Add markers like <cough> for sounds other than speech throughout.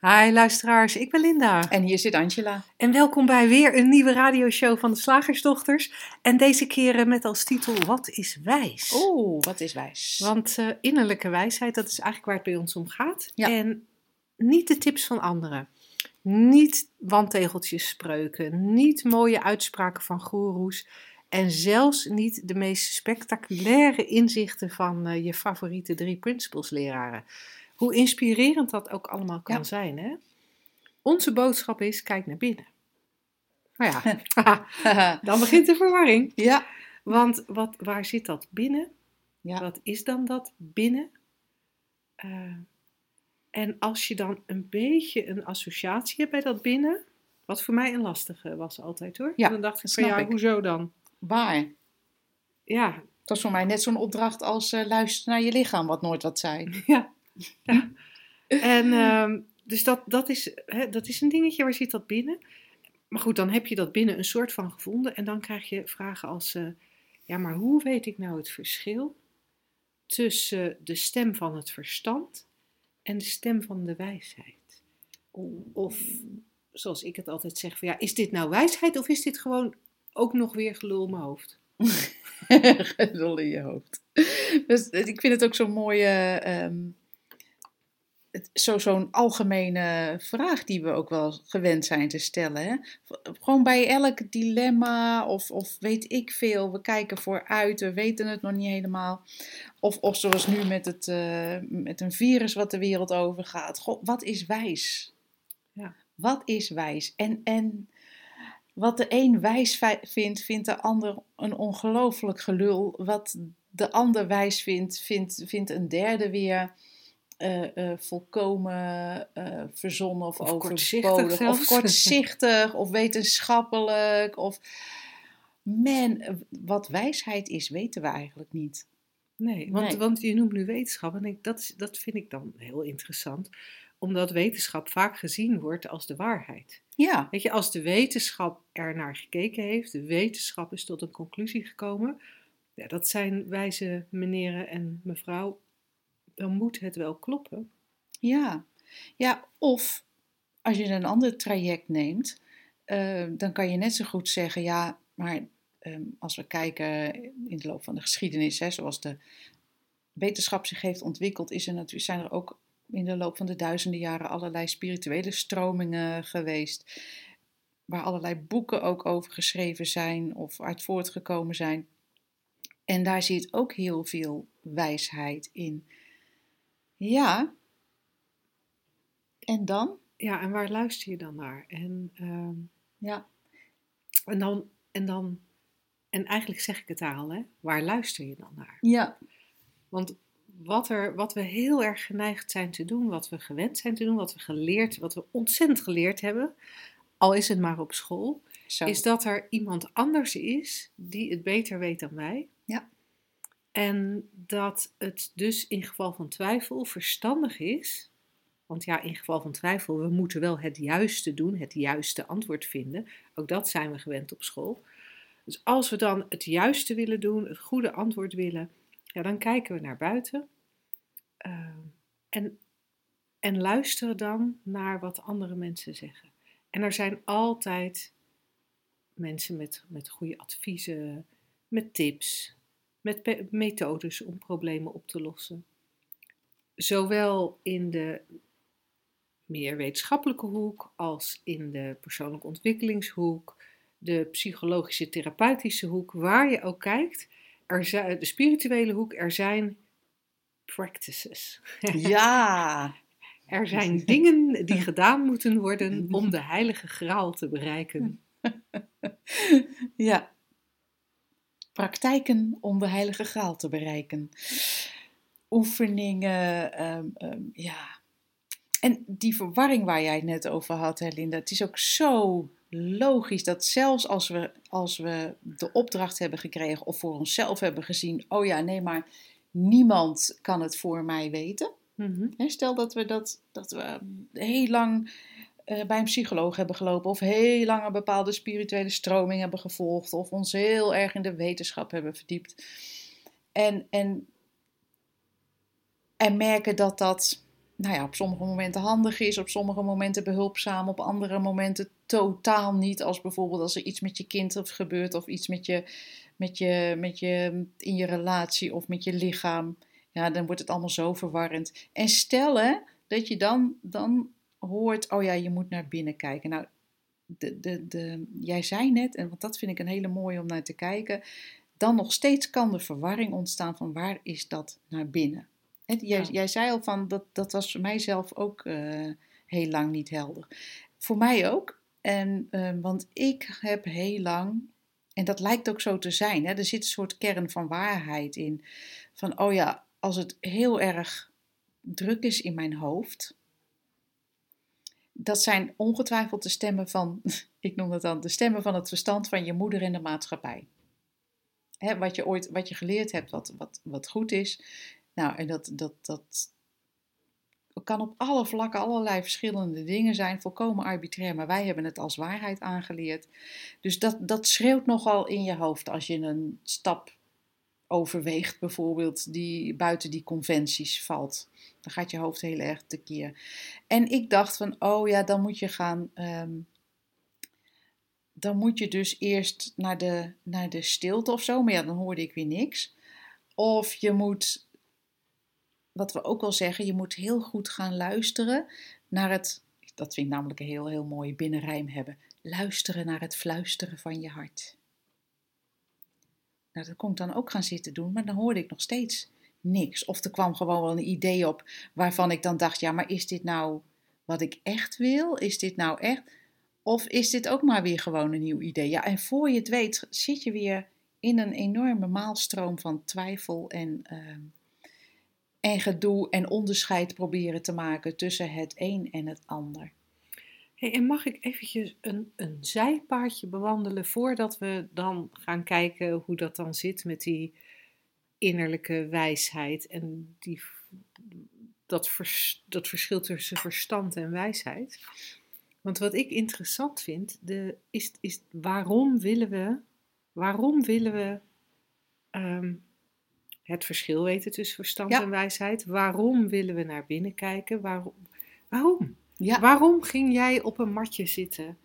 Hi luisteraars, ik ben Linda. En hier zit Angela. En welkom bij weer een nieuwe radioshow van de Slagersdochters. En deze keer met als titel Wat is wijs? Oeh, wat is wijs? Want uh, innerlijke wijsheid, dat is eigenlijk waar het bij ons om gaat. Ja. En niet de tips van anderen. Niet wandtegeltjes spreuken. Niet mooie uitspraken van goeroes. En zelfs niet de meest spectaculaire inzichten van uh, je favoriete drie principles leraren. Hoe inspirerend dat ook allemaal kan Ja. zijn. Hè? Onze boodschap is: kijk naar binnen. Nou ja, <laughs> dan begint de verwarring. ja. Want wat, waar zit dat binnen? Ja. Wat is dan dat binnen? Eh, en als je dan een beetje een associatie hebt bij dat binnen, wat voor mij een lastige was altijd hoor. Ja, dan dacht ik van ja, ik. hoezo dan? Waar? Ja, Dat is voor mij net zo'n opdracht als eh luister naar je lichaam, wat nooit wat zei. <laughs> ja. <laughs> ja. En ehm, dus dat, dat, is, hè, dat is een dingetje, waar zit dat binnen? Maar goed, dan heb je dat binnen een soort van gevonden en dan krijg je vragen als, eh, ja, maar hoe weet ik nou het verschil tussen de stem van het verstand en de stem van de wijsheid? Of, zoals ik het altijd zeg, van, ja, is dit nou wijsheid of is dit gewoon ook nog weer gelul in mijn hoofd? <laughs> Gedol in je hoofd. Dus eh, ik vind het ook zo'n mooie, ehm, zo, zo'n algemene vraag die we ook wel gewend zijn te stellen. Hè? Gewoon bij elk dilemma of, of weet ik veel, we kijken vooruit, we weten het nog niet helemaal. Of, of zoals nu met, het, eh, met een virus wat de wereld overgaat. Wat is wijs? Ja. Wat is wijs? En, en wat de een wijs vi- vindt, vindt de ander een ongelooflijk gelul. Wat de ander wijs vindt, vindt, vindt een derde weer eh, eh, volkomen eh, verzonnen of, Of overbodig. Of kortzichtig of <laughs> wetenschappelijk. Of man, wat wijsheid is, weten we eigenlijk niet. Nee, want, Nee. want je noemt nu wetenschap en ik, dat, is, dat vind ik dan heel interessant, omdat wetenschap vaak gezien wordt als de waarheid. Ja, Weet je, als de wetenschap er naar gekeken heeft, de wetenschap is tot een conclusie gekomen, ja, dat zijn wijze meneren en mevrouw, dan moet het wel kloppen. Ja, ja of als je een ander traject neemt, eh, dan kan je net zo goed zeggen, ja, maar ehm, als we kijken in de loop van de geschiedenis, hè, zoals de wetenschap zich heeft ontwikkeld, is er natuurlijk, zijn er ook in de loop van de duizenden jaren allerlei spirituele stromingen geweest, waar allerlei boeken ook over geschreven zijn of uit voortgekomen zijn. En daar zit ook heel veel wijsheid in. Ja. En dan? Ja, en waar luister je dan naar? En, ehm, Ja. en dan, en dan, en eigenlijk zeg ik het al, hè? Waar luister je dan naar? Ja. Want wat, er, wat we heel erg geneigd zijn te doen, wat we gewend zijn te doen, wat we geleerd, wat we ontzettend geleerd hebben, al is het maar op school, Zo. is dat er iemand anders is die het beter weet dan wij. Ja. En dat het dus in geval van twijfel verstandig is, want ja, in geval van twijfel, we moeten wel het juiste doen, het juiste antwoord vinden. Ook dat zijn we gewend op school. Dus als we dan het juiste willen doen, het goede antwoord willen, ja, dan kijken we naar buiten eh, en, en luisteren dan naar wat andere mensen zeggen. En er zijn altijd mensen met, met goede adviezen, met tips, met methodes om problemen op te lossen. Zowel in de meer wetenschappelijke hoek als in de persoonlijke ontwikkelingshoek, de psychologische therapeutische hoek, waar je ook kijkt, er zijn, de spirituele hoek, er zijn practices. <laughs> Ja. Er zijn dingen die gedaan moeten worden om de <laughs> heilige graal te bereiken. ja. Praktijken om de heilige graal te bereiken. Oefeningen, ehm, ehm, ja. En die verwarring waar jij het net over had, hè, Linda, het is ook zo logisch dat zelfs als we, als we de opdracht hebben gekregen of voor onszelf hebben gezien, oh ja, nee, maar niemand kan het voor mij weten. Mhm. Stel dat we, dat, dat we heel lang bij een psycholoog hebben gelopen, of heel lang een bepaalde spirituele stroming hebben gevolgd, of ons heel erg in de wetenschap hebben verdiept. En, en, en merken dat dat nou ja, op sommige momenten handig is, op sommige momenten behulpzaam, op andere momenten totaal niet. Als bijvoorbeeld als er iets met je kind of gebeurt, of iets met je, met je, met je in je relatie of met je lichaam. Ja, dan wordt het allemaal zo verwarrend. En stellen dat je dan, dan hoort, oh ja, je moet naar binnen kijken. Nou, de, de, de, jij zei net, en want dat vind ik een hele mooie om naar te kijken, dan nog steeds kan de verwarring ontstaan van waar is dat naar binnen. Hè, Jij, Ja. jij zei al van, dat, dat was voor mijzelf ook eh, heel lang niet helder. Voor mij ook, en, eh, want ik heb heel lang, en dat lijkt ook zo te zijn, hè, er zit een soort kern van waarheid in. Van, oh ja, als het heel erg druk is in mijn hoofd, dat zijn ongetwijfeld de stemmen van, <laughs> ik noem dat dan, de stemmen van het verstand van je moeder in de maatschappij. Hè, wat je ooit, wat je geleerd hebt, wat, wat, wat goed is. Nou, en dat, dat, dat kan op alle vlakken allerlei verschillende dingen zijn, volkomen arbitrair, maar wij hebben het als waarheid aangeleerd. Dus dat, dat schreeuwt nogal in je hoofd als je een stap overweegt, bijvoorbeeld, die buiten die conventies valt. Dan gaat je hoofd heel erg tekeer. En ik dacht van, oh ja, dan moet je gaan. ehm, dan moet je dus eerst naar de, naar de stilte of zo. Maar ja, dan hoorde ik weer niks. Of je moet, wat we ook wel zeggen, je moet heel goed gaan luisteren naar het. Dat vind ik namelijk een heel, heel mooie binnenrijm hebben. Luisteren naar het fluisteren van je hart. Nou, dat kon ik dan ook gaan zitten doen, maar dan hoorde ik nog steeds niks. Of er kwam gewoon wel een idee op waarvan ik dan dacht: ja, maar is dit nou wat ik echt wil? Is dit nou echt? Of is dit ook maar weer gewoon een nieuw idee? Ja, en voor je het weet zit je weer in een enorme maalstroom van twijfel en, ehm, en gedoe en onderscheid proberen te maken tussen het een en het ander. Hey, en mag ik eventjes een, een zijpaadje bewandelen voordat we dan gaan kijken hoe dat dan zit met die innerlijke wijsheid en die, dat, vers- dat verschil tussen verstand en wijsheid? Want wat ik interessant vind, de, is, is waarom willen we, waarom willen we ehm, het verschil weten tussen verstand Ja. en wijsheid? Waarom willen we naar binnen kijken? Waarom? waarom? Ja, Waarom ging jij op een matje zitten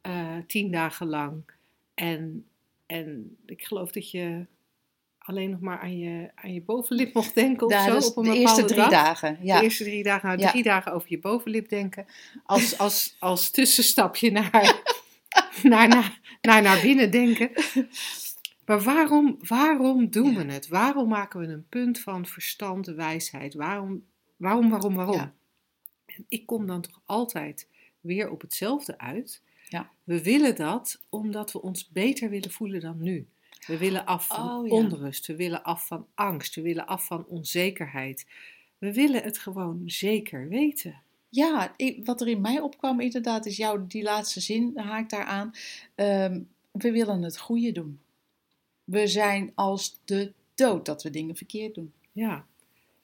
eh, tien dagen lang? En, en ik geloof dat je alleen nog maar aan je, aan je bovenlip mocht denken of zo op een de bepaalde eerste drie dag. dagen. Ja. De eerste drie dagen, nou, Ja. drie dagen over je bovenlip denken. Als, als, als tussenstapje naar, <laughs> naar, naar, naar naar binnen denken. Maar waarom, waarom doen we het? Waarom maken we een punt van verstand, wijsheid? Waarom, waarom, waarom, waarom? Ik kom dan toch altijd weer op hetzelfde uit. Ja. We willen dat omdat we ons beter willen voelen dan nu. We willen af van Oh, ja. onrust, we willen af van angst, we willen af van onzekerheid. We willen het gewoon zeker weten. Ja, wat er in mij opkwam inderdaad is jouw die laatste zin, haak ik daar aan. Ehm, we willen het goede doen. We zijn als de dood dat we dingen verkeerd doen. Ja.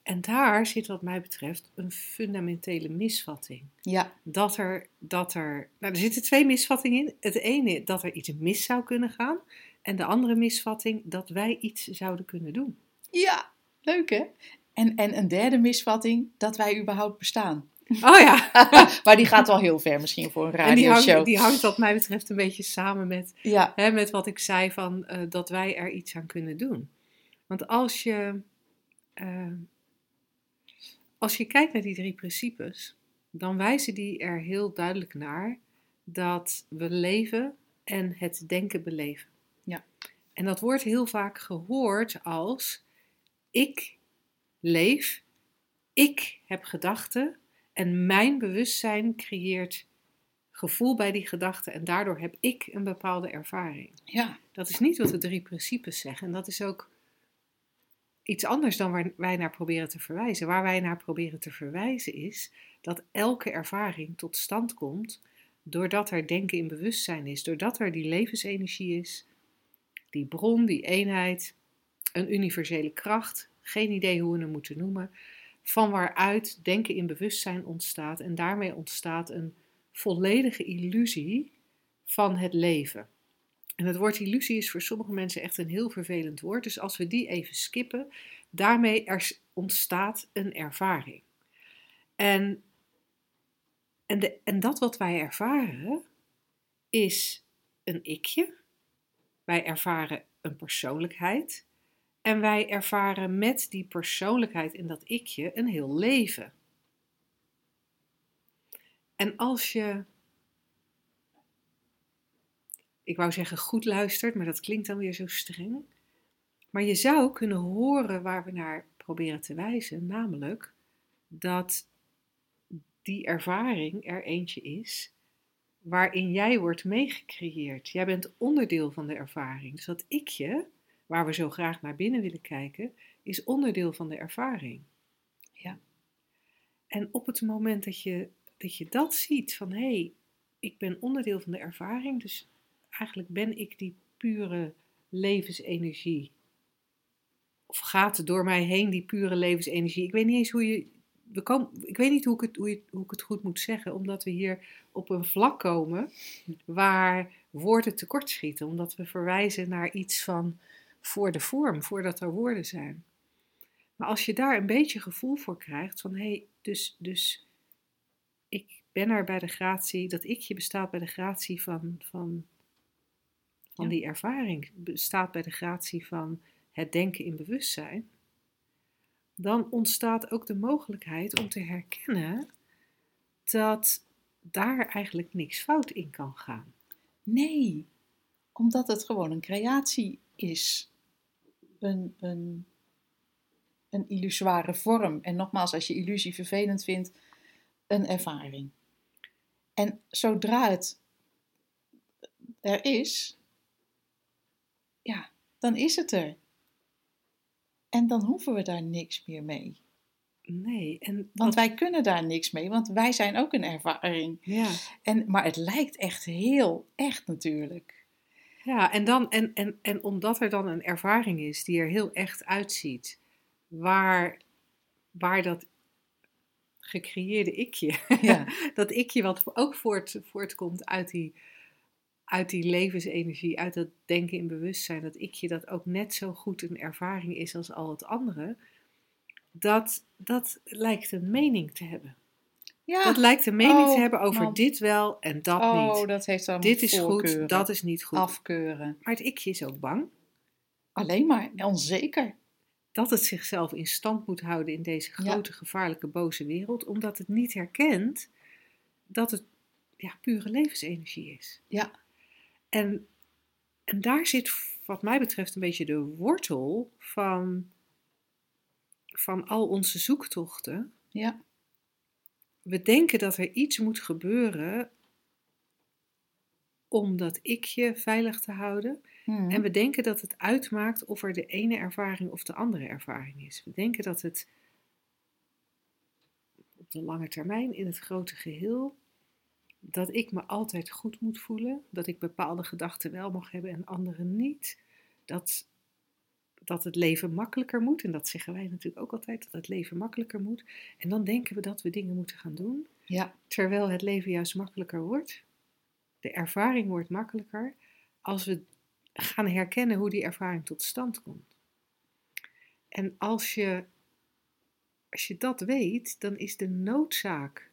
En daar zit wat mij betreft een fundamentele misvatting. Ja, Dat er, dat er, nou er zitten twee misvattingen in. Het ene dat er iets mis zou kunnen gaan. En de andere misvatting dat wij iets zouden kunnen doen. ja, leuk hè? En, en een derde misvatting, dat wij überhaupt bestaan. Oh ja, <laughs> maar die gaat wel heel ver misschien voor een en die radioshow. hangt, die hangt wat mij betreft een beetje samen met, Ja, hè, met wat ik zei van eh, dat wij er iets aan kunnen doen. Want als je, eh, als je kijkt naar die drie principes, dan wijzen die er heel duidelijk naar dat we leven en het denken beleven. Ja. En dat wordt heel vaak gehoord als ik leef, ik heb gedachten en mijn bewustzijn creëert gevoel bij die gedachten en daardoor heb ik een bepaalde ervaring. ja, Dat is niet wat de drie principes zeggen. En dat is ook iets anders dan waar wij naar proberen te verwijzen. Waar wij naar proberen te verwijzen is dat elke ervaring tot stand komt doordat er denken in bewustzijn is, doordat er die levensenergie is, die bron, die eenheid, een universele kracht geen idee hoe we hem moeten noemen, van waaruit denken in bewustzijn ontstaat en daarmee ontstaat een volledige illusie van het leven. En het woord illusie is voor sommige mensen echt een heel vervelend woord, dus als we die even skippen, daarmee er ontstaat een ervaring. En, en, de, en dat wat wij ervaren is een ikje. Wij ervaren een persoonlijkheid. En wij ervaren met die persoonlijkheid en dat ikje een heel leven. En als je, ik wou zeggen goed luistert, maar dat klinkt dan weer zo streng. Maar je zou kunnen horen waar we naar proberen te wijzen, namelijk dat die ervaring er eentje is waarin jij wordt meegecreëerd. Jij bent onderdeel van de ervaring. Dus dat ikje, waar we zo graag naar binnen willen kijken, is onderdeel van de ervaring. Ja. En op het moment dat je dat, je dat ziet, van hé, hey, ik ben onderdeel van de ervaring, dus eigenlijk ben ik die pure levensenergie. Of gaat door mij heen die pure levensenergie. Ik weet niet eens hoe je we komen, ik weet niet hoe ik, het, hoe, hoe ik het goed moet zeggen, omdat we hier op een vlak komen waar woorden tekortschieten, omdat we verwijzen naar iets van voor de vorm, voordat er woorden zijn. Maar als je daar een beetje gevoel voor krijgt, van hé, hey, dus, dus ik ben er bij de gratie, dat ikje bestaat bij de gratie van, van, van die ervaring, bestaat bij de gratie van het denken in bewustzijn dan ontstaat ook de mogelijkheid om te herkennen dat daar eigenlijk niks fout in kan gaan. Nee, omdat het gewoon een creatie is. Een, een, een illusoire vorm. En nogmaals, als je illusie vervelend vindt, een ervaring. En zodra het er is, ja, dan is het er. En dan hoeven we daar niks meer mee. Nee. En want wij kunnen daar niks mee, want wij zijn ook een ervaring. Ja. En, maar het lijkt echt heel echt natuurlijk. Ja, en, dan, en, en, en omdat er dan een ervaring is die er heel echt uitziet, waar, waar dat gecreëerde ikje, ja. <laughs> dat ikje wat ook voort, voortkomt uit die uit die levensenergie, uit dat denken in bewustzijn, dat ik je dat ook net zo goed een ervaring is als al het andere, dat, dat lijkt een mening te hebben. Ja. Dat lijkt een mening te oh, hebben over dit wel en dat oh, niet. Oh, dat heeft dan Dit is goed, dat is niet goed. Afkeuren. Maar het ikje is ook bang. Alleen maar onzeker. Dat het zichzelf in stand moet houden in deze grote, gevaarlijke, boze wereld, omdat het niet herkent dat het ja, pure levensenergie is. Ja. En, en daar zit, wat mij betreft, een beetje de wortel van, van al onze zoektochten. Ja. We denken dat er iets moet gebeuren om dat ikje veilig te houden. Hmm. En we denken dat het uitmaakt of er de ene ervaring of de andere ervaring is. We denken dat het op de lange termijn in het grote geheel dat ik me altijd goed moet voelen, dat ik bepaalde gedachten wel mag hebben en andere niet. Dat, dat het leven makkelijker moet, en dat zeggen wij natuurlijk ook altijd, dat het leven makkelijker moet. En dan denken we dat we dingen moeten gaan doen, ja. terwijl het leven juist makkelijker wordt. De ervaring wordt makkelijker als we gaan herkennen hoe die ervaring tot stand komt. En als je, als je dat weet, dan is de noodzaak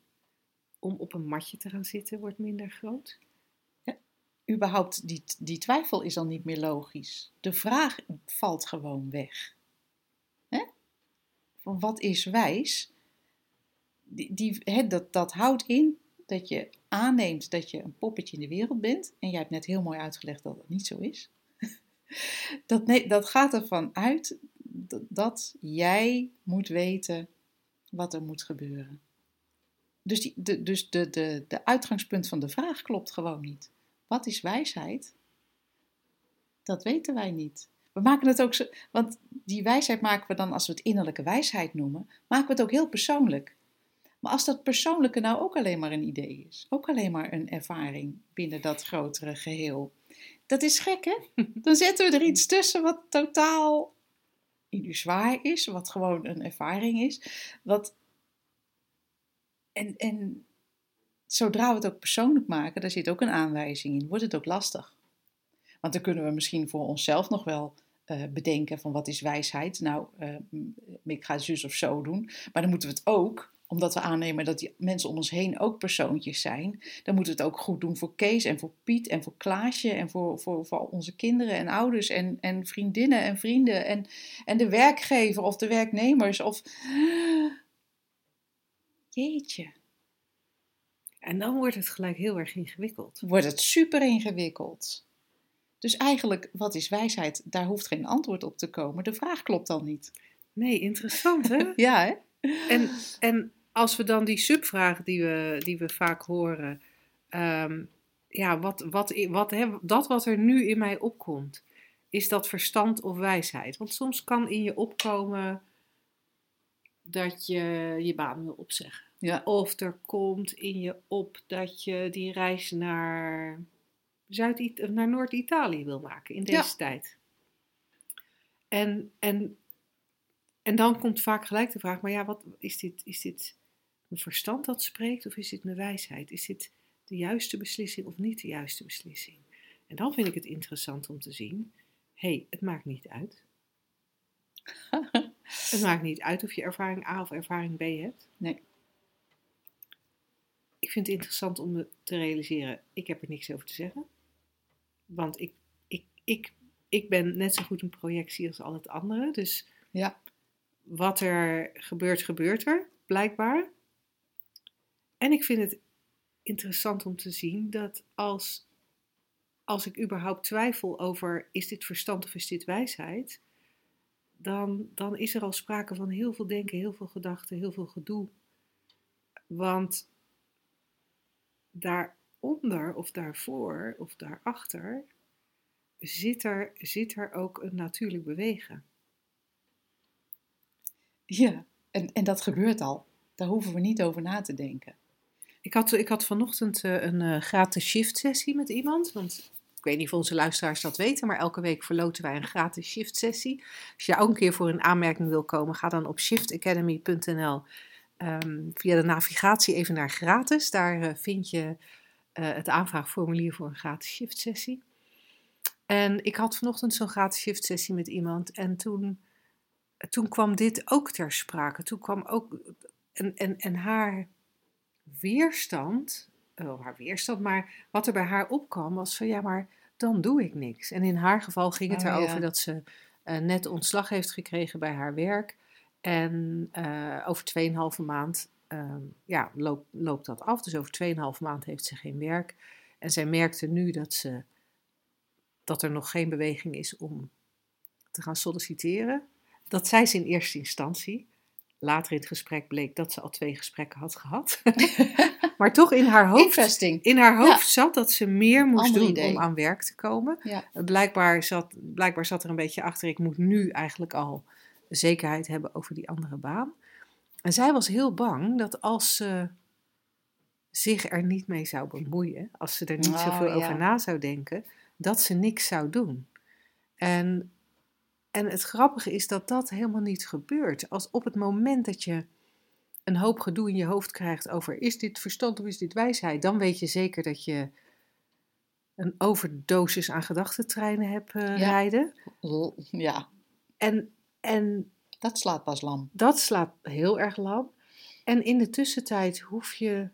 om op een matje te gaan zitten wordt minder groot? Ja, überhaupt, die, die twijfel is al niet meer logisch. De vraag valt gewoon weg. Hè? Van wat is wijs? Die, die, dat, dat houdt in dat je aanneemt dat je een poppetje in de wereld bent. En jij hebt net heel mooi uitgelegd dat dat niet zo is. <laughs> dat, nee, dat gaat ervan uit dat, dat jij moet weten wat er moet gebeuren. Dus, die, de, dus de, de, de uitgangspunt van de vraag klopt gewoon niet. Wat is wijsheid? Dat weten wij niet. We maken het ook zo, want die wijsheid maken we dan, als we het innerlijke wijsheid noemen, maken we het ook heel persoonlijk. Maar als dat persoonlijke nou ook alleen maar een idee is, ook alleen maar een ervaring binnen dat grotere geheel, dat is gek hè? <laughs> Dan zetten we er iets tussen wat totaal illusoir is, wat gewoon een ervaring is. Wat, en, en zodra we het ook persoonlijk maken, daar zit ook een aanwijzing in, wordt het ook lastig. Want dan kunnen we misschien voor onszelf nog wel uh, bedenken van wat is wijsheid. Nou, uh, ik ga zus of zo doen. Maar dan moeten we het ook, omdat we aannemen dat die mensen om ons heen ook persoontjes zijn, dan moeten we het ook goed doen voor Kees en voor Piet en voor Klaasje en voor, voor, voor onze kinderen en ouders en, en vriendinnen en vrienden en, en de werkgever of de werknemers of... Jeetje. En dan wordt het gelijk heel erg ingewikkeld. Wordt het super ingewikkeld. Dus eigenlijk, wat is wijsheid? Daar hoeft geen antwoord op te komen. De vraag klopt dan niet. Nee, interessant hè? <laughs> ja hè? En, en als we dan die subvragen die we, die we vaak horen, ehm, ja, wat, wat, wat, hè, dat wat er nu in mij opkomt, is dat verstand of wijsheid? Want soms kan in je opkomen dat je je baan wil opzeggen. Ja. Of er komt in je op dat je die reis naar, Zuid naar Noord-Italië wil maken in deze Ja. tijd. En, en, en dan komt vaak gelijk de vraag, maar ja, wat, is, dit, is dit mijn verstand dat spreekt of is dit mijn wijsheid? Is dit de juiste beslissing of niet de juiste beslissing? En dan vind ik het interessant om te zien, hé, hey, het maakt niet uit. <laughs> Het maakt niet uit of je ervaring A of ervaring B hebt. Nee. Ik vind het interessant om te realiseren, ik heb er niks over te zeggen. Want ik, ik, ik, ik ben net zo goed een projectie als al het andere. Dus Ja. wat er gebeurt, gebeurt er, blijkbaar. En ik vind het interessant om te zien dat als, als ik überhaupt twijfel over is dit verstand of is dit wijsheid, dan, dan is er al sprake van heel veel denken, heel veel gedachten, heel veel gedoe. Want daaronder of daarvoor of daarachter zit er, zit er ook een natuurlijk bewegen. Ja, en, en dat gebeurt al. Daar hoeven we niet over na te denken. Ik had, ik had vanochtend eh, een eh, gratis shift sessie met iemand. Want ik weet niet of onze luisteraars dat weten, maar elke week verloten wij een gratis shift sessie. Als je ook een keer voor een aanmerking wil komen, ga dan op shiftacademy.nl. Ehm, via de navigatie even naar gratis. Daar eh, vind je eh, het aanvraagformulier voor een gratis shift sessie. En ik had vanochtend zo'n gratis shift sessie met iemand. En toen, toen kwam dit ook ter sprake. Toen kwam ook. En, en, en haar weerstand, oh, haar weerstand, maar wat er bij haar opkwam was van ja, maar dan doe ik niks. En in haar geval ging het Oh, erover ja. dat ze eh, net ontslag heeft gekregen bij haar werk. En eh, over 2,5 maand ehm, ja, loopt, loopt dat af. Dus over 2,5 maand heeft ze geen werk. En zij merkte nu dat, ze, dat er nog geen beweging is om te gaan solliciteren. Dat zei ze in eerste instantie. Later in het gesprek bleek dat ze al twee gesprekken had gehad. <laughs> maar toch in haar hoofd, Investing. in haar hoofd zat dat ze meer moest doen idee. om aan werk te komen. Ja. Blijkbaar zat, blijkbaar zat er een beetje achter, ik moet nu eigenlijk al zekerheid hebben over die andere baan. En zij was heel bang dat als ze zich er niet mee zou bemoeien, als ze er niet Oh, zoveel ja. over na zou denken, dat ze niks zou doen. En, en het grappige is dat dat helemaal niet gebeurt. Als op het moment dat je een hoop gedoe in je hoofd krijgt over is dit verstand of is dit wijsheid, dan weet je zeker dat je een overdosis aan gedachtentreinen hebt eh, Ja. rijden. Ja, En, en dat slaat pas lam. dat slaat heel erg lam. En in de tussentijd hoef je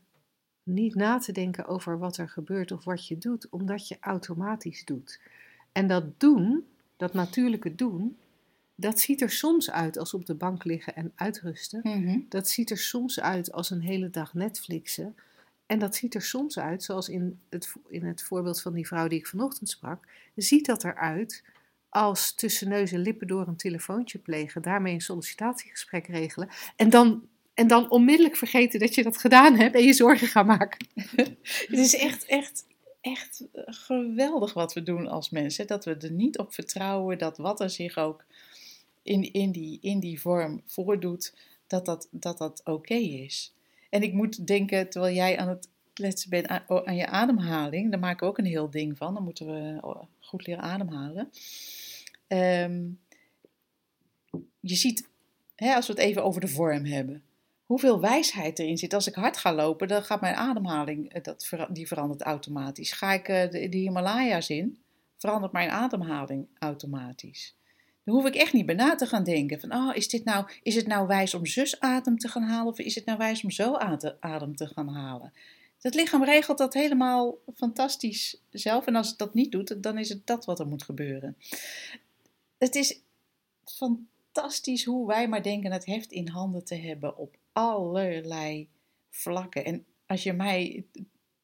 niet na te denken over wat er gebeurt of wat je doet, omdat je automatisch doet. En dat doen, dat natuurlijke doen, dat ziet er soms uit als op de bank liggen en uitrusten. Mhm. Dat ziet er soms uit als een hele dag Netflixen. En dat ziet er soms uit, zoals in het, in het voorbeeld van die vrouw die ik vanochtend sprak, ziet dat eruit als tussen neus en lippen door een telefoontje plegen, daarmee een sollicitatiegesprek regelen en dan, en dan onmiddellijk vergeten dat je dat gedaan hebt en je zorgen gaan maken. <laughs> Het is echt, echt, echt geweldig wat we doen als mensen. Dat we er niet op vertrouwen dat wat er zich ook in, in, die, in die vorm voordoet, dat dat, dat, dat oké is. En ik moet denken, terwijl jij aan het kletsen bent aan, aan je ademhaling, daar maken we ook een heel ding van. Dan moeten we oh, goed leren ademhalen. Ehm, je ziet, hè, als we het even over de vorm hebben, hoeveel wijsheid erin zit. Als ik hard ga lopen, dan gaat mijn ademhaling, eh, dat, die verandert automatisch. Ga ik eh, de, de Himalaya's in, verandert mijn ademhaling automatisch. Dan hoef ik echt niet bij na te gaan denken van, oh, is, dit nou, is het nou wijs om zus adem te gaan halen of is het nou wijs om zo adem te gaan halen? Het lichaam regelt dat helemaal fantastisch zelf en als het dat niet doet, dan is het dat wat er moet gebeuren. Het is fantastisch hoe wij maar denken het heft in handen te hebben op allerlei vlakken. En als je mij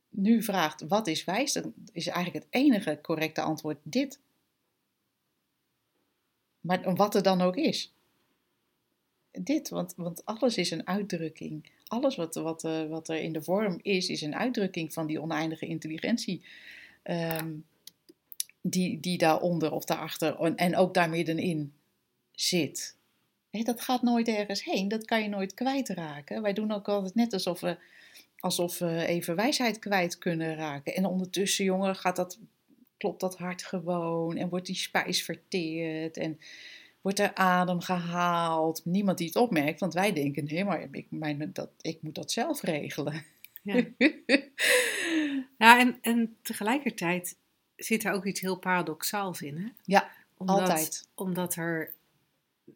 nu vraagt wat is wijs, dan is eigenlijk het enige correcte antwoord dit. Maar wat er dan ook is. Dit, want, want alles is een uitdrukking. Alles wat, wat, uh, wat er in de vorm is, is een uitdrukking van die oneindige intelligentie. Um, die, die daaronder of daarachter en, en ook daar middenin zit. dat gaat nooit ergens heen, dat kan je nooit kwijtraken. Wij doen ook altijd net alsof we, alsof we even wijsheid kwijt kunnen raken. En ondertussen, jongen, gaat dat, klopt dat hart gewoon en wordt die spijs verteerd en wordt er adem gehaald. Niemand die het opmerkt, want wij denken, nee, maar ik, mijn, dat, ik moet dat zelf regelen. Ja, ja en, en tegelijkertijd zit er ook iets heel paradoxaals in. Hè? Ja, altijd. Omdat er,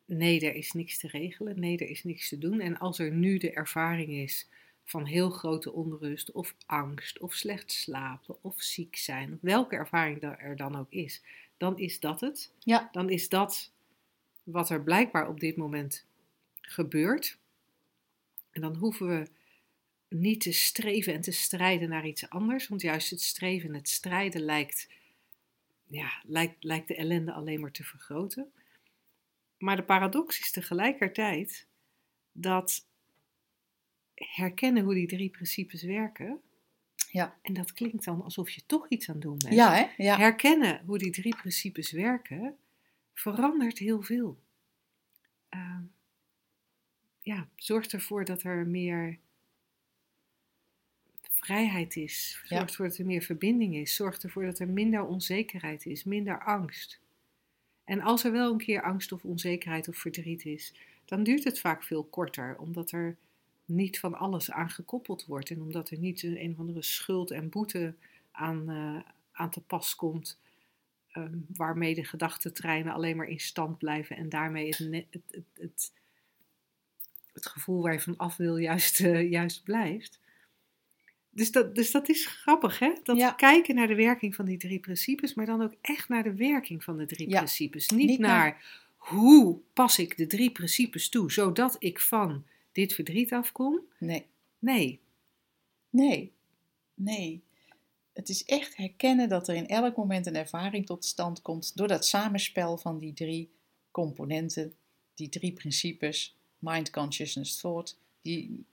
nee, er is niks te regelen, nee, er is niks te doen. En als er nu de ervaring is van heel grote onrust of angst of slecht slapen of ziek zijn, welke ervaring er dan ook is, dan is dat het. Ja. Dan is dat wat er blijkbaar op dit moment gebeurt. En dan hoeven we niet te streven en te strijden naar iets anders. Want juist het streven en het strijden lijkt, ja, lijkt, lijkt de ellende alleen maar te vergroten. Maar de paradox is tegelijkertijd dat herkennen hoe die drie principes werken. Ja. En dat klinkt dan alsof je toch iets aan het doen bent. Ja, hè? Ja. Herkennen hoe die drie principes werken verandert heel veel. Uh, ja, zorgt ervoor dat er meer vrijheid is. Zorgt ervoor dat er meer verbinding is. Zorgt ervoor dat er minder onzekerheid is, minder angst. En als er wel een keer angst of onzekerheid of verdriet is, dan duurt het vaak veel korter, omdat er niet van alles aan gekoppeld wordt en omdat er niet een, een of andere schuld en boete aan, uh, aan te pas komt, um, waarmee de gedachtentreinen alleen maar in stand blijven en daarmee het, het, het, het, het gevoel waar je van af wil juist, uh, juist blijft. Dus dat, dus dat is grappig, hè? Dat Ja. kijken naar de werking van die drie principes, maar dan ook echt naar de werking van de drie Ja. principes. Niet, Niet naar, naar- hoe pas ik de drie principes toe, zodat ik van dit verdriet afkom. Nee. Nee, Nee. Nee. Het is echt herkennen dat er in elk moment een ervaring tot stand komt door dat samenspel van die drie componenten, die drie principes, mind, consciousness, thought, die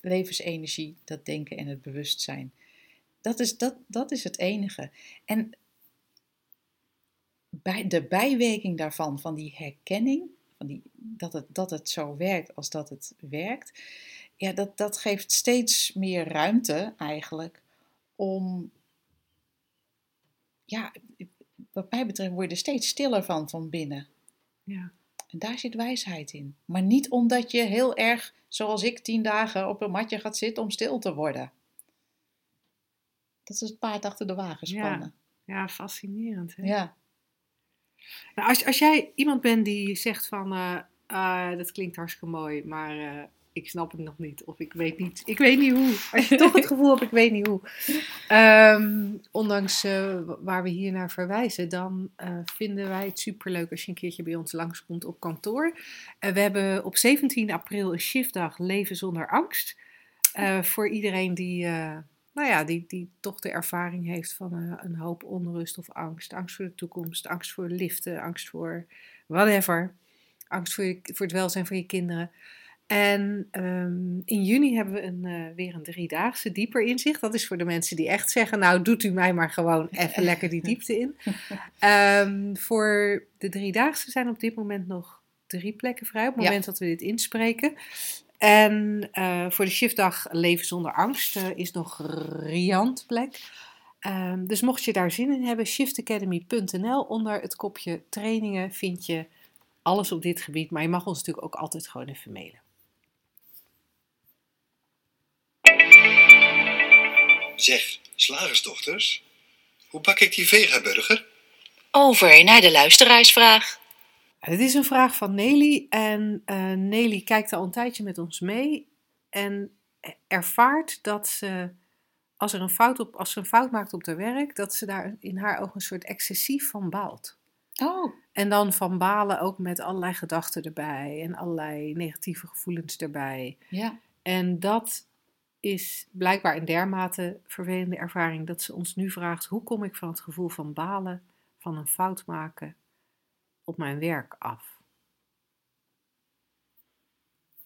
levensenergie, dat denken en het bewustzijn. Dat is, dat, dat is het enige. En bij de bijwerking daarvan, van die herkenning, van die, dat, het, dat het zo werkt als dat het werkt, ja, dat, dat geeft steeds meer ruimte eigenlijk om, ja, wat mij betreft word je er steeds stiller van van binnen. ja. En daar zit wijsheid in. Maar niet omdat je heel erg, zoals ik, tien dagen op een matje gaat zitten om stil te worden. Dat is het paard achter de wagen spannen. ja fascinerend. Hè? Ja, Nou, als, als jij iemand bent die zegt van, eh, ah, dat klinkt hartstikke mooi, maar eh, ik snap het nog niet. Of ik weet niet, ik weet niet hoe. Als je toch het <laughs> gevoel hebt, ik weet niet hoe. Ehm, ondanks eh, waar we hier naar verwijzen, dan eh, vinden wij het superleuk als je een keertje bij ons langskomt op kantoor. Eh, we hebben op 17 april een shiftdag Leven zonder angst. Voor iedereen die, nou ja, die, die toch de ervaring heeft van een hoop onrust of angst. Angst voor de toekomst, angst voor liften, angst voor whatever. Angst voor, je, voor het welzijn van je kinderen. En ehm, in juni hebben we een, eh, weer een driedaagse dieper inzicht. Dat is voor de mensen die echt zeggen, nou doet u mij maar gewoon even <laughs> lekker die diepte in. Ehm, voor de driedaagse zijn op dit moment nog drie plekken vrij op het Ja. moment dat we dit inspreken. En eh, voor de shiftdag Leven zonder angst eh, is nog riant plek. Ehm, dus mocht je daar zin in hebben, shiftacademy.nl onder het kopje trainingen vind je alles op dit gebied. Maar je mag ons natuurlijk ook altijd gewoon even mailen. Zeg, slagersdochters, hoe bak ik die vegaburger? Over naar de luisteraarsvraag. Dit is een vraag van Nelly. En uh, Nelly kijkt al een tijdje met ons mee. En ervaart dat ze, als, er een fout op, als ze een fout maakt op haar werk, dat ze daar in haar ogen een soort excessief van baalt. Oh. En dan van balen ook met allerlei gedachten erbij en allerlei negatieve gevoelens erbij. Ja. En dat is blijkbaar een dermate vervelende ervaring dat ze ons nu vraagt: hoe kom ik van het gevoel van balen, van een fout maken op mijn werk af?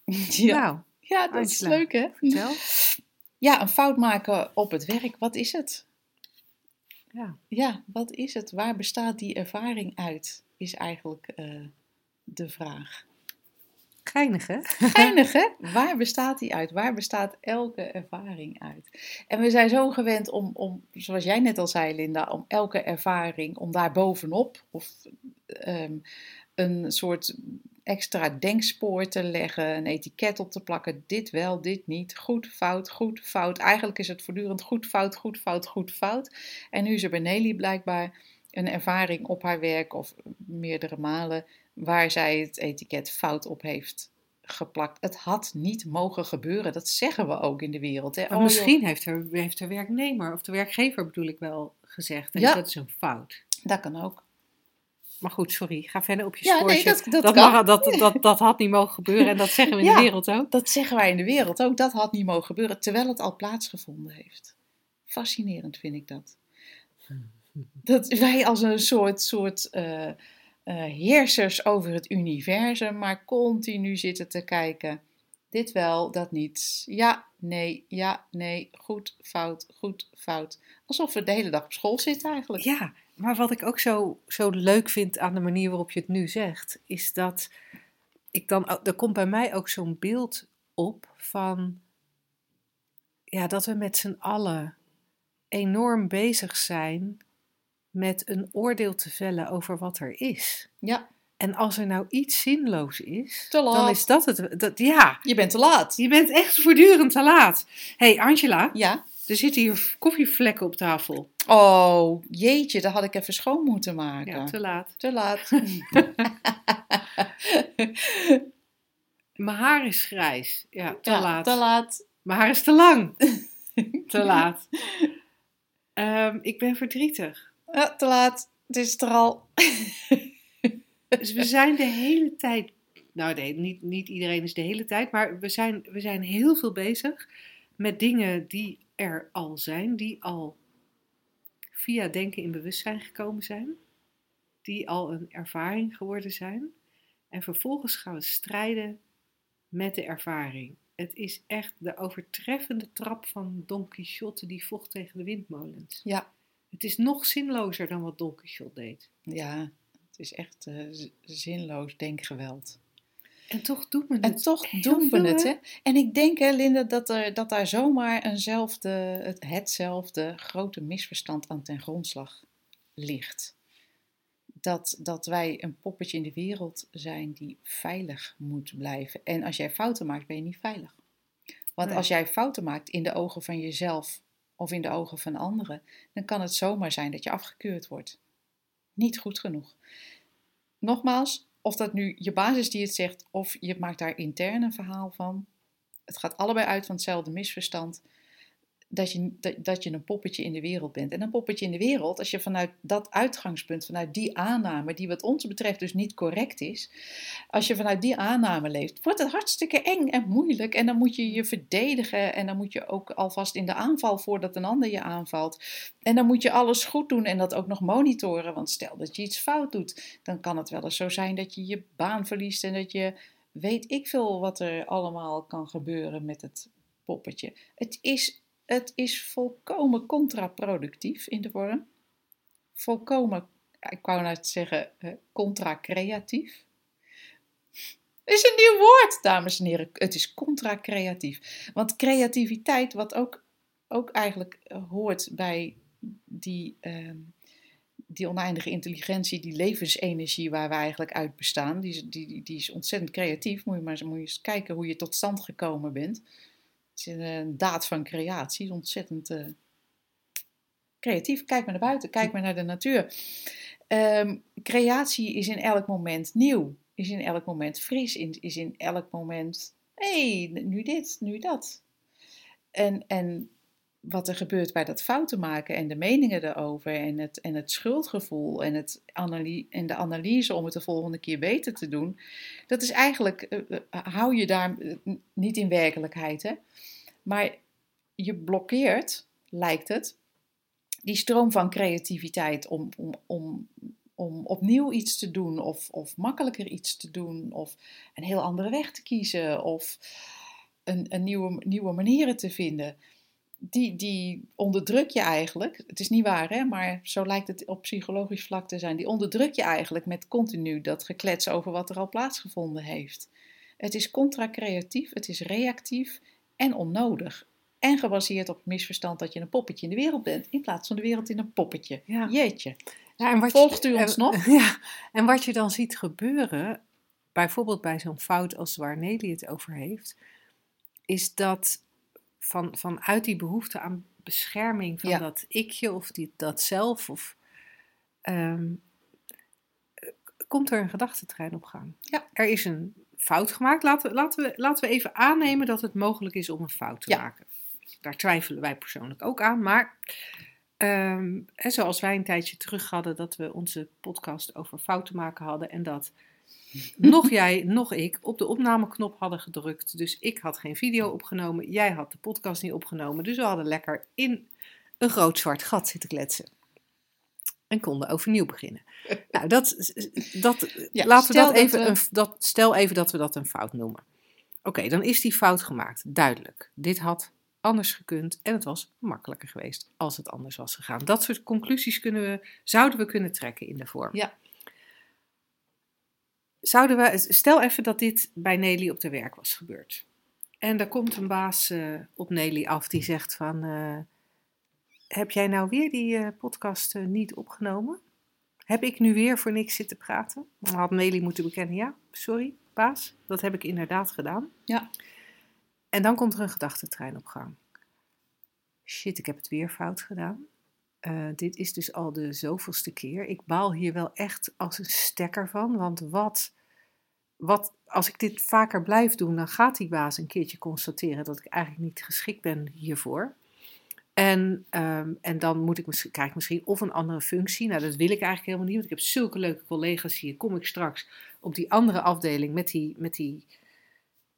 <laughs> Ja, Nou, ja dat is leuk hè? vertel. <laughs> Ja, een fout maken op het werk, wat is het? Ja. Ja, wat is het? Waar bestaat die ervaring uit? Is eigenlijk eh, de vraag. Geinig hè? <laughs> Geinig hè? Waar bestaat die uit? Waar bestaat elke ervaring uit? En we zijn zo gewend om, om zoals jij net al zei Linda, om elke ervaring, om daar bovenop of ehm, een soort extra denkspoor te leggen, een etiket op te plakken. Dit wel, dit niet. Goed, fout, goed, fout. Eigenlijk is het voortdurend goed, fout, goed, fout, goed, fout. En nu is er bij Nelly blijkbaar een ervaring op haar werk of meerdere malen waar zij het etiket fout op heeft geplakt. Het had niet mogen gebeuren. Dat zeggen we ook in de wereld. Hè? Maar Oh, joh, misschien heeft de, heeft werknemer of de werkgever bedoel ik wel gezegd. En Ja. dat is een fout. dat kan ook. Maar goed, sorry, ga verder op je Ja, spoortje. nee, dat- dat dat, mag- dat, dat, dat had niet mogen gebeuren en dat zeggen we in Ja. de wereld ook. Dat zeggen wij in de wereld ook. Dat had niet mogen gebeuren, terwijl het al plaatsgevonden heeft. Fascinerend vind ik dat. Dat wij als een soort, soort eh, heersers over het universum, maar continu zitten te kijken. Dit wel, dat niet. Ja, nee, ja, nee. Goed, fout, goed, fout. Alsof we de hele dag op school zitten eigenlijk. Ja, maar wat ik ook zo, zo leuk vind aan de manier waarop je het nu zegt, is dat ik dan, er komt bij mij ook zo'n beeld op van, ja, dat we met z'n allen enorm bezig zijn met een oordeel te vellen over wat er is. Ja, En als er nou iets zinloos is, Te laat. dan is dat het. Dat, ja, je bent te laat. je bent echt voortdurend te laat. hey, Angela, Ja. er zitten hier koffievlekken op tafel. Oh, jeetje, dat had ik even schoon moeten maken. Ja, te laat. te laat. <laughs> <laughs> Mijn haar is grijs. Ja, te Ja, laat. Te laat. Mijn haar is te lang. <laughs> te laat. Ehm, ik ben verdrietig. Ja, te laat. Het is er al. <laughs> Dus we zijn de hele tijd. Nou, nee, niet, niet iedereen is de hele tijd. Maar we zijn, we zijn heel veel bezig met dingen die er al zijn. Die al via denken in bewustzijn gekomen zijn. Die al een ervaring geworden zijn. En vervolgens gaan we strijden met de ervaring. Het is echt de overtreffende trap van Don Quixote die vocht tegen de windmolens. Ja. Het is nog zinlozer dan wat Don Quixote deed. Ja, het is echt eh, zinloos denkgeweld. En toch doen we het. En toch doen we het, hè? hè? En ik denk, hè, Linda, dat, er, dat daar zomaar eenzelfde, het, hetzelfde grote misverstand aan ten grondslag ligt. Dat, dat wij een poppetje in de wereld zijn die veilig moet blijven. En als jij fouten maakt, ben je niet veilig. Want Nee. als jij fouten maakt in de ogen van jezelf of in de ogen van anderen, dan kan het zomaar zijn dat je afgekeurd wordt. Niet goed genoeg. Nogmaals, of dat nu je baas is die het zegt, of je maakt daar intern een verhaal van. Het gaat allebei uit van hetzelfde misverstand. Dat je, dat, dat je een poppetje in de wereld bent. En een poppetje in de wereld, als je vanuit dat uitgangspunt, vanuit die aanname, die wat ons betreft dus niet correct is, als je vanuit die aanname leeft, wordt het hartstikke eng en moeilijk. En dan moet je je verdedigen en dan moet je ook alvast in de aanval voordat een ander je aanvalt. En dan moet je alles goed doen en dat ook nog monitoren. Want stel dat je iets fout doet, dan kan het wel eens zo zijn dat je je baan verliest en dat je weet ik veel wat er allemaal kan gebeuren met het poppetje. Het is, het is volkomen contraproductief in de vorm. Volkomen, ik wou net zeggen, eh, contra-creatief. is een nieuw woord, dames en heren. Het is contra-creatief. Want creativiteit, wat ook, ook eigenlijk eh, hoort bij die, ehm, die oneindige intelligentie, die levensenergie waar we eigenlijk uit bestaan, die, die, die, is ontzettend creatief. Moet je maar moet je eens kijken hoe je tot stand gekomen bent. Het is een, een daad van creatie, is ontzettend eh, creatief. Kijk maar naar buiten, kijk maar naar de natuur. Ehm, creatie is in elk moment nieuw, is in elk moment fris, is in elk moment, hé, hey, nu dit, nu dat. En, en wat er gebeurt bij dat fouten maken en de meningen erover en het, en het schuldgevoel en, het en de analyse om het de volgende keer beter te doen, dat is eigenlijk, eh, eh, hou je daar eh, niet in werkelijkheid, hè? maar je blokkeert, lijkt het, die stroom van creativiteit om, om, om, om opnieuw iets te doen of, of makkelijker iets te doen of een heel andere weg te kiezen of een, een nieuwe, nieuwe manieren te vinden die, die onderdruk je eigenlijk. Het is niet waar, hè? maar zo lijkt het op psychologisch vlak te zijn. Die onderdruk je eigenlijk met continu dat geklets over wat er al plaatsgevonden heeft. Het is contra-creatief, het is reactief en onnodig. En gebaseerd op het misverstand dat je een poppetje in de wereld bent, in plaats van de wereld in een poppetje. Ja. Jeetje. Ja, en wat Volgt je, u ons en- nog? <laughs> Ja, en wat je dan ziet gebeuren, bijvoorbeeld bij zo'n fout als waar Nelly het over heeft, is dat van, vanuit die behoefte aan bescherming van Ja. dat ikje of die, dat zelf, of, ehm, eh, komt er een gedachtentrein op gang. Ja. Er is een fout gemaakt. Laten we, laten, we, laten we even aannemen dat het mogelijk is om een fout te Ja. maken. Daar twijfelen wij persoonlijk ook aan, maar Ehm, en zoals wij een tijdje terug hadden dat we onze podcast over fouten maken hadden en dat <laughs> nog jij, nog ik op de opnameknop hadden gedrukt. Dus ik had geen video opgenomen, jij had de podcast niet opgenomen. Dus we hadden lekker in een groot zwart gat zitten kletsen. En konden overnieuw beginnen. <laughs> Nou, dat, dat, Ja, laten we stel dat even, we- Een, dat, stel even dat we dat een fout noemen. Oké, dan is die fout gemaakt. Duidelijk. Dit had anders gekund en het was makkelijker geweest als het anders was gegaan. Dat soort conclusies kunnen we, zouden we kunnen trekken in de vorm. Ja. Zouden we, stel even dat dit bij Nelly op de werk was gebeurd. En daar komt een baas eh, op Nelly af die zegt van... eh, heb jij nou weer die eh, podcast niet opgenomen? Heb ik nu weer voor niks zitten praten? Dan had Nelly moeten bekennen, ja, sorry, baas, dat heb ik inderdaad gedaan. Ja. En dan komt er een gedachtentrein op gang. Shit, ik heb het weer fout gedaan. Eh, dit is dus al de zoveelste keer. Ik baal hier wel echt als een stekker van. Want wat, wat, als ik dit vaker blijf doen, dan gaat die baas een keertje constateren dat ik eigenlijk niet geschikt ben hiervoor. En, ehm, en dan moet ik misschien, krijg ik misschien of een andere functie. Nou, dat wil ik eigenlijk helemaal niet. Want ik heb zulke leuke collega's hier. Kom ik straks op die andere afdeling met die, met die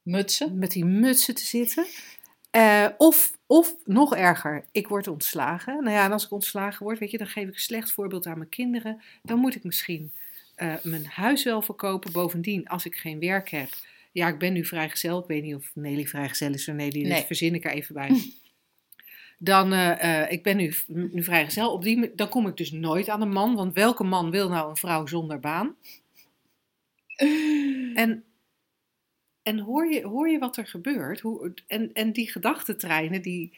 Mutsen. met die mutsen te zitten. Eh, of, of nog erger, ik word ontslagen. Nou ja, en als ik ontslagen word, weet je, dan geef ik een slecht voorbeeld aan mijn kinderen. Dan moet ik misschien eh, mijn huis wel verkopen. Bovendien, als ik geen werk heb. Ja, ik ben nu vrijgezel. Ik weet niet of Nelly vrijgezel is of Nelly. Nee. Dat verzin ik er even bij. <laughs> Dan, eh, eh, ik ben nu, nu vrijgezel. Op die, dan kom ik dus nooit aan een man. Want welke man wil nou een vrouw zonder baan? En, en hoor, je, hoor je wat er gebeurt? Hoe, en, en die gedachtentreinen, die,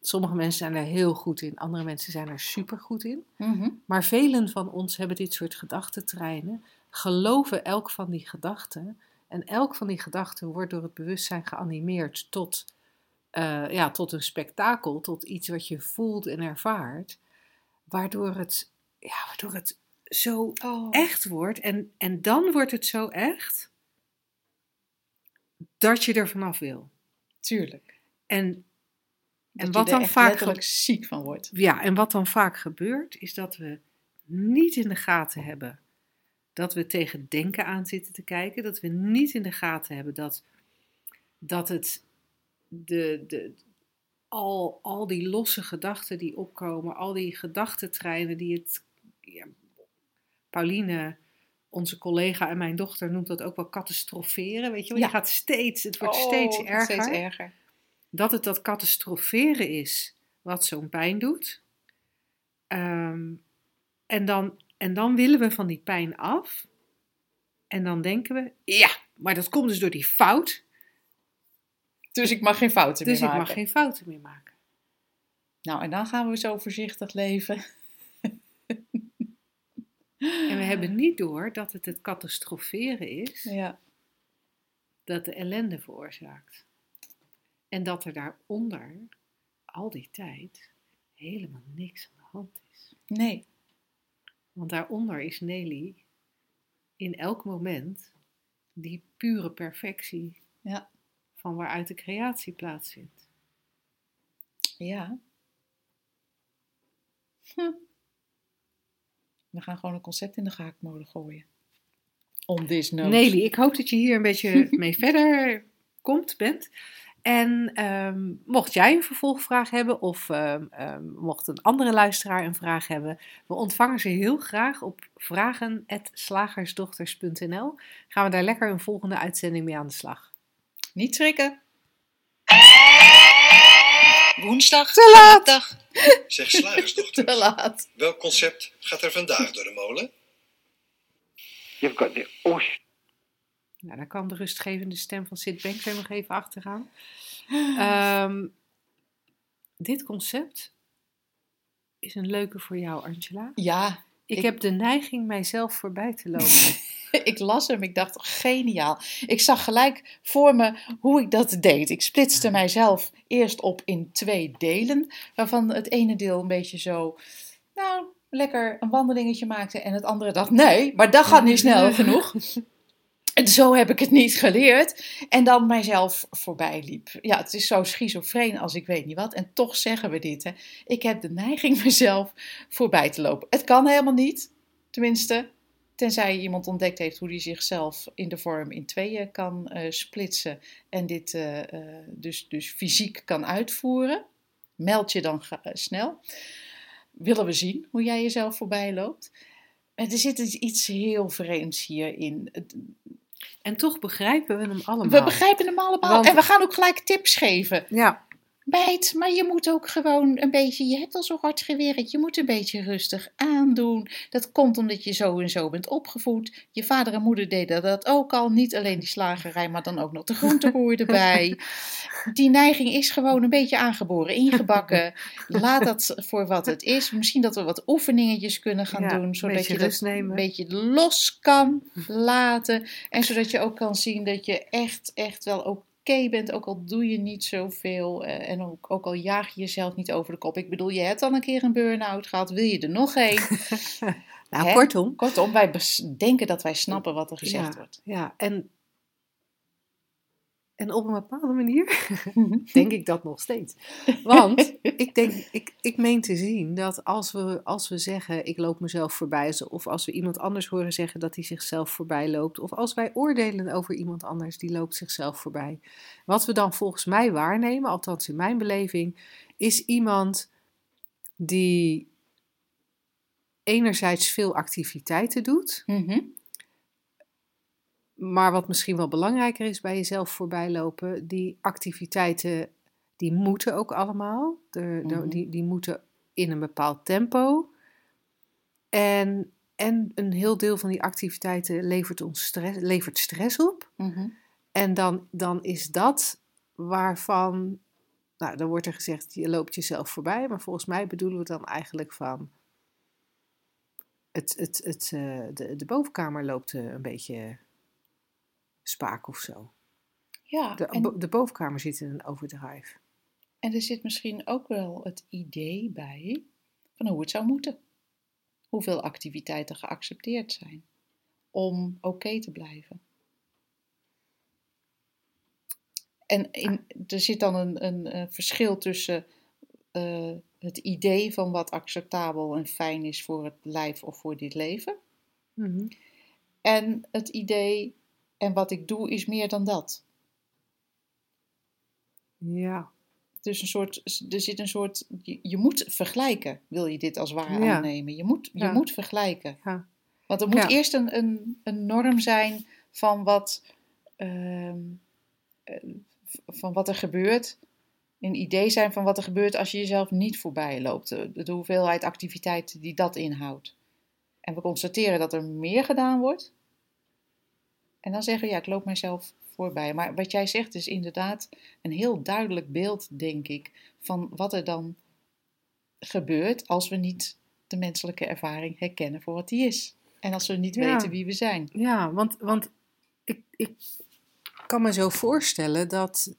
sommige mensen zijn er heel goed in, andere mensen zijn er super goed in. Mhm. Maar velen van ons hebben dit soort gedachtentreinen, geloven elk van die gedachten. En elk van die gedachten wordt door het bewustzijn geanimeerd tot, eh, ja, tot een spektakel, tot iets wat je voelt en ervaart. Waardoor het, ja, waardoor het zo Oh. echt wordt. En, en dan wordt het zo echt dat je er vanaf wil. Tuurlijk. En, Dat je wat dan vaak ziek van wordt. ja, en wat dan vaak gebeurt, is dat we niet in de gaten hebben dat we tegen denken aan zitten te kijken. Dat we niet in de gaten hebben dat, dat het de, de, al, al die losse gedachten die opkomen, al die gedachtentreinen die het. Ja, Pauline, onze collega en mijn dochter, noemt dat ook wel catastroferen. Weet je wel, Ja. je gaat steeds, het wordt Oh, steeds erger Steeds erger. dat het dat catastroferen is wat zo'n pijn doet. Ehm, en, dan, en dan willen we van die pijn af. En dan denken we, ja, maar dat komt dus door die fout. Dus ik mag geen fouten Dus meer ik maken. mag geen fouten meer maken. Nou, en dan gaan we zo voorzichtig leven. En we hebben niet door dat het het catastroferen is Ja. dat de ellende veroorzaakt. En dat er daaronder al die tijd helemaal niks aan de hand is. Nee. Want daaronder is Nelly in elk moment die pure perfectie Ja. van waaruit de creatie plaatsvindt. Ja. Hm. We gaan gewoon een concept in de gaakmolen gooien. On this note. Nelly, ik hoop dat je hier een beetje <laughs> mee verder komt, bent. En ehm, mocht jij een vervolgvraag hebben of ehm, ehm, mocht een andere luisteraar een vraag hebben, we ontvangen ze heel graag op vragen.slagersdochters.nl. Gaan we daar lekker een volgende uitzending mee aan de slag. Niet schrikken. Woensdag, Te laat. dag. Zeg Te slagersdochters, laat. welk concept gaat er vandaag door de molen? You've got the ocean. Nou, daar kan de rustgevende stem van Sid Banks nog even achteraan. Ehm dit concept is een leuke voor jou, Angela. Ja, Ik, Ik- heb de neiging mijzelf voorbij te lopen. <laughs> ik las hem. Ik dacht, geniaal. Ik zag gelijk voor me hoe ik dat deed. Ik splitste mijzelf eerst op in twee delen. Waarvan het ene deel een beetje zo, nou, lekker een wandelingetje maakte. En het andere dacht, nee, maar dat gaat niet snel <laughs> genoeg. En zo heb ik het niet geleerd. En dan mijzelf voorbij liep. Ja, het is zo schizofreen als ik weet niet wat. En toch zeggen we dit. Hè. Ik heb de neiging <laughs> mezelf voorbij te lopen. Het kan helemaal niet. Tenminste, tenzij iemand ontdekt heeft hoe hij zichzelf in de vorm in tweeën kan eh, splitsen. En dit eh, eh, dus, dus fysiek kan uitvoeren. Meld je dan snel. Willen we zien hoe jij jezelf voorbij loopt. Er zit iets- iets heel vreemds hierin. En toch begrijpen we hem allemaal. we begrijpen hem allemaal. Want- En we gaan ook gelijk tips geven. Ja, Meid, maar je moet ook gewoon een beetje, je hebt al zo hard gewerkt, je moet een beetje rustig aandoen. Dat komt omdat je zo en zo bent opgevoed. Je vader en moeder deden dat ook al, niet alleen die slagerij, maar dan ook nog de groenteboer <laughs> erbij. Die neiging is gewoon een beetje aangeboren, ingebakken. <laughs> Laat dat voor wat het is. Misschien dat we wat oefeningetjes kunnen gaan Ja, doen, zodat je dat nemen. een beetje los kan <laughs> laten. En zodat je ook kan zien dat je echt, echt wel oké bent, ook al doe je niet zoveel. eh, en ook, ook al jaag je jezelf niet over de kop. Ik bedoel, je hebt al een keer een burn-out gehad, wil je er nog <laughs> een? nou Hè? kortom. Kortom, wij denken dat wij snappen wat er gezegd ja, wordt. Ja, en, en op een bepaalde manier <laughs> denk ik dat nog steeds. Want <laughs> ik, denk, ik, ik meen te zien dat als we, als we zeggen ik loop mezelf voorbij, of als we iemand anders horen zeggen dat hij zichzelf voorbij loopt, of als wij oordelen over iemand anders die loopt zichzelf voorbij, wat we dan volgens mij waarnemen, althans in mijn beleving, is iemand die enerzijds veel activiteiten doet, Mhm. Maar wat misschien wel belangrijker is bij jezelf voorbij lopen, die activiteiten, die moeten ook allemaal. De, de- Mhm. die, die moeten in een bepaald tempo. En, en een heel deel van die activiteiten levert ons stress, levert stress op. Mhm. En dan, dan is dat waarvan, nou, dan wordt er gezegd, je loopt jezelf voorbij. Maar volgens mij bedoelen we dan eigenlijk van, het, het, het, eh, de, de bovenkamer loopt eh, een beetje spaak of zo. Ja, De, en, de bovenkamer zit in een overdrive. en er zit misschien ook wel het idee bij van hoe het zou moeten. Hoeveel activiteiten geaccepteerd zijn om oké te blijven. En in, er zit dan een, een, een verschil tussen eh, het idee van wat acceptabel en fijn is voor het lijf of voor dit leven. Mhm. En het idee, en wat ik doe is meer dan dat. Ja, Dus een soort, er zit een soort, je, je moet vergelijken, wil je dit als waar Ja. aannemen. Je moet, je Ja. moet vergelijken. ja. Want er moet eerst een, een, een norm zijn van wat, ehm, eh, van wat er gebeurt. Een idee zijn van wat er gebeurt als je jezelf niet voorbij loopt. De, de hoeveelheid activiteiten die dat inhoudt. En we constateren dat er meer gedaan wordt. En dan zeggen we, ja, ik loop mijzelf voorbij. Maar wat jij zegt is inderdaad een heel duidelijk beeld, denk ik, van wat er dan gebeurt als we niet de menselijke ervaring herkennen voor wat die is. En als we niet Ja. weten wie we zijn. Ja, want, want ik, ik kan me zo voorstellen dat,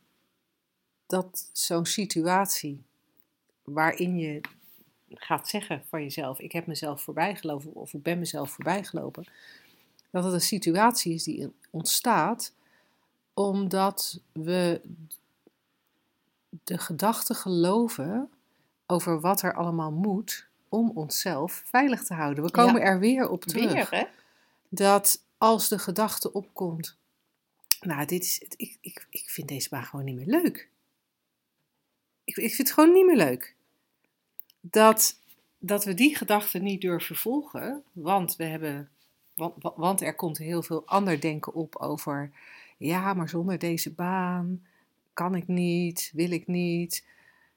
dat zo'n situatie waarin je gaat zeggen van jezelf: Ik heb mezelf voorbijgelopen of ik ben mezelf voorbijgelopen, dat het een situatie is die ontstaat omdat we de gedachten geloven over wat er allemaal moet om onszelf veilig te houden. We komen Ja. er weer op terug Weer, hè? dat als de gedachte opkomt, nou, dit is, ik, ik, ik vind deze baan gewoon niet meer leuk. Ik, ik vind het gewoon niet meer leuk. Dat, dat we die gedachte niet durven volgen, want we hebben, want, want er komt heel veel ander denken op over, ja, maar zonder deze baan kan ik niet, wil ik niet.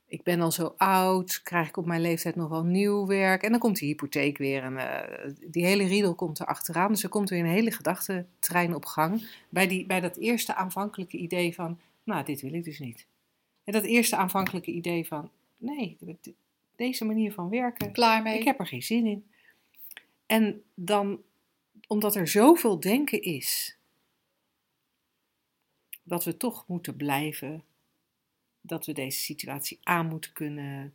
Ik ben al zo oud, krijg ik op mijn leeftijd nog wel nieuw werk. En dan komt die hypotheek weer en eh, die hele riedel komt er achteraan. Dus er komt weer een hele gedachtentrein op gang. Bij, die, bij dat eerste aanvankelijke idee van, nou, dit wil ik dus niet. En dat eerste aanvankelijke idee van, nee, de- deze manier van werken, Klaar mee. ik heb er geen zin in. En dan, omdat er zoveel denken is, dat we toch moeten blijven, dat we deze situatie aan moeten kunnen,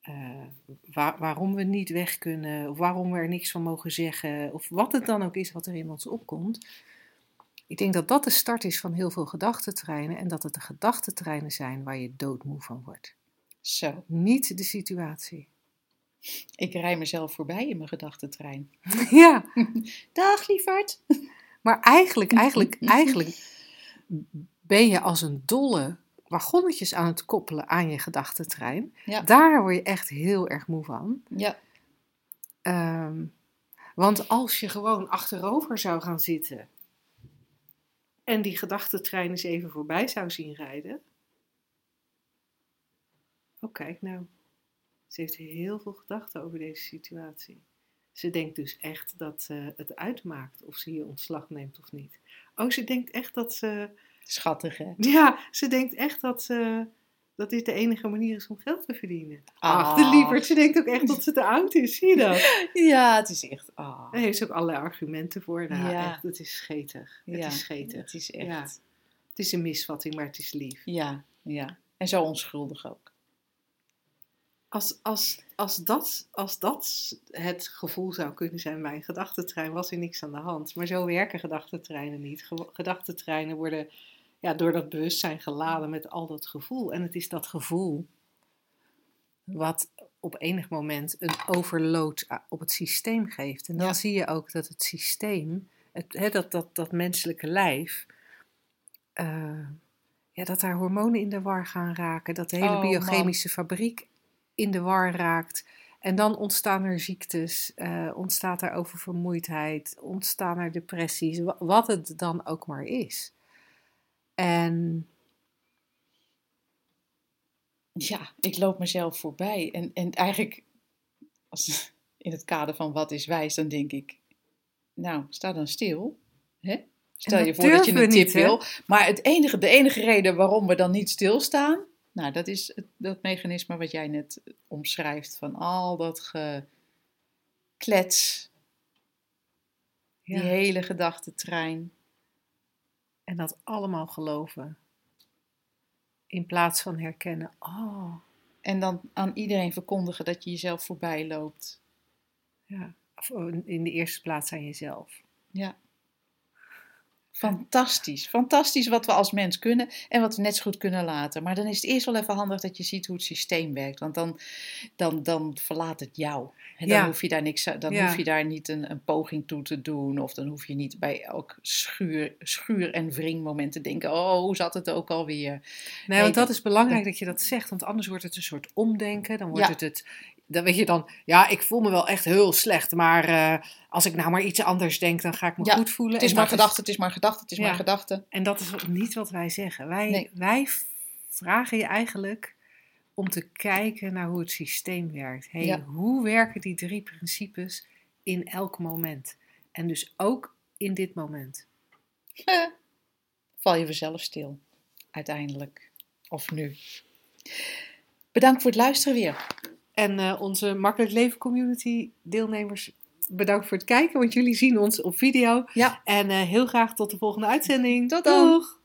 eh, waar- waarom we niet weg kunnen, of waarom we er niks van mogen zeggen, of wat het dan ook is wat er in ons opkomt. Ik denk dat dat de start is van heel veel gedachtentreinen en dat het de gedachtentreinen zijn waar je doodmoe van wordt. Zo, Niet de situatie. Ik rij mezelf voorbij in mijn gedachtentrein. <laughs> ja. <laughs> Dag, lieverd. Maar eigenlijk, eigenlijk, <laughs> eigenlijk ben je als een dolle wagonnetjes aan het koppelen aan je gedachtentrein. Ja. Daar word je echt heel erg moe van. Ja, Ehm, want als je gewoon achterover zou gaan zitten en die gedachtentrein eens even voorbij zou zien rijden. Oh, kijk nou. Ze heeft heel veel gedachten over deze situatie. Ze denkt dus echt dat eh, het uitmaakt of ze je ontslag neemt of niet. Oh, ze denkt echt dat ze. schattig hè. Ja, ze denkt echt dat, ze, dat dit de enige manier is om geld te verdienen. Ach, de lieverd, ze denkt ook echt dat ze te oud is. Zie je dat? <laughs> Ja, het is echt... ah. Daar heeft ze ook allerlei argumenten voor. Nou, Ja. echt, het is schetig. Het Ja, is schetig. Het is echt... Ja. Het is een misvatting, maar het is lief. Ja, ja. En zo onschuldig ook. Als, als, als, dat, als dat het gevoel zou kunnen zijn bij een gedachtentrein, was er niks aan de hand. Maar zo werken gedachtentreinen niet. Ge- Gedachtentreinen worden ja, door dat bewustzijn geladen met al dat gevoel. En het is dat gevoel wat op enig moment een overload op het systeem geeft. En dan Ja. zie je ook dat het systeem, het, dat, dat, dat menselijke lijf, eh, ja, dat daar hormonen in de war gaan raken. Dat de hele Oh, man. biochemische fabriek in de war raakt. En dan ontstaan er ziektes, eh, ontstaat er oververmoeidheid, ontstaan er depressies, wa- wat het dan ook maar is. En Ja, ik loop mezelf voorbij. En, en eigenlijk, als, <laughs> in het kader van wat is wijs, dan denk ik, nou, sta dan stil. Hè? Stel je voor dat je een tip niet, wil. Maar het enige, de enige reden waarom we dan niet stilstaan, nou, dat is het, dat mechanisme wat jij net omschrijft. Van al dat geklets, die hele gedachtentrein. En dat allemaal geloven. In plaats van herkennen, oh, En dan aan iedereen verkondigen dat je jezelf voorbij loopt. ja. Of oh, in de eerste plaats aan jezelf. Ja. Fantastisch. Fantastisch wat we als mens kunnen en wat we net zo goed kunnen laten. Maar dan is het eerst wel even handig dat je ziet hoe het systeem werkt. Want dan, dan, dan verlaat het jou. En dan Ja. hoef je daar niks dan Ja. hoef je daar niet een, een poging toe te doen. Of dan hoef je niet bij elk schuur, schuur en wringmoment te denken: oh, hoe zat het ook alweer? Nee, Nee, want dat dat- is belangrijk dat je dat zegt, want anders wordt het een soort omdenken. Dan wordt Ja. het het, dan weet je dan, ja, ik voel me wel echt heel slecht, maar eh, als ik nou maar iets anders denk, dan ga ik me Ja, goed voelen. Het is En maar gedachte, het is maar gedachte, het is Ja. maar gedachte. En dat is niet wat wij zeggen. Wij, Nee. wij vragen je eigenlijk om te kijken naar hoe het systeem werkt. Hey, Ja. Hoe werken die drie principes in elk moment? En dus ook in dit moment. Eh, val je vanzelf stil, uiteindelijk. Of nu. Bedankt voor het luisteren weer. En eh, onze Makkelijk Leven Community deelnemers bedankt voor het kijken, want jullie zien ons op video. Ja. En eh, heel graag tot de volgende uitzending. Tot dan. Doeg!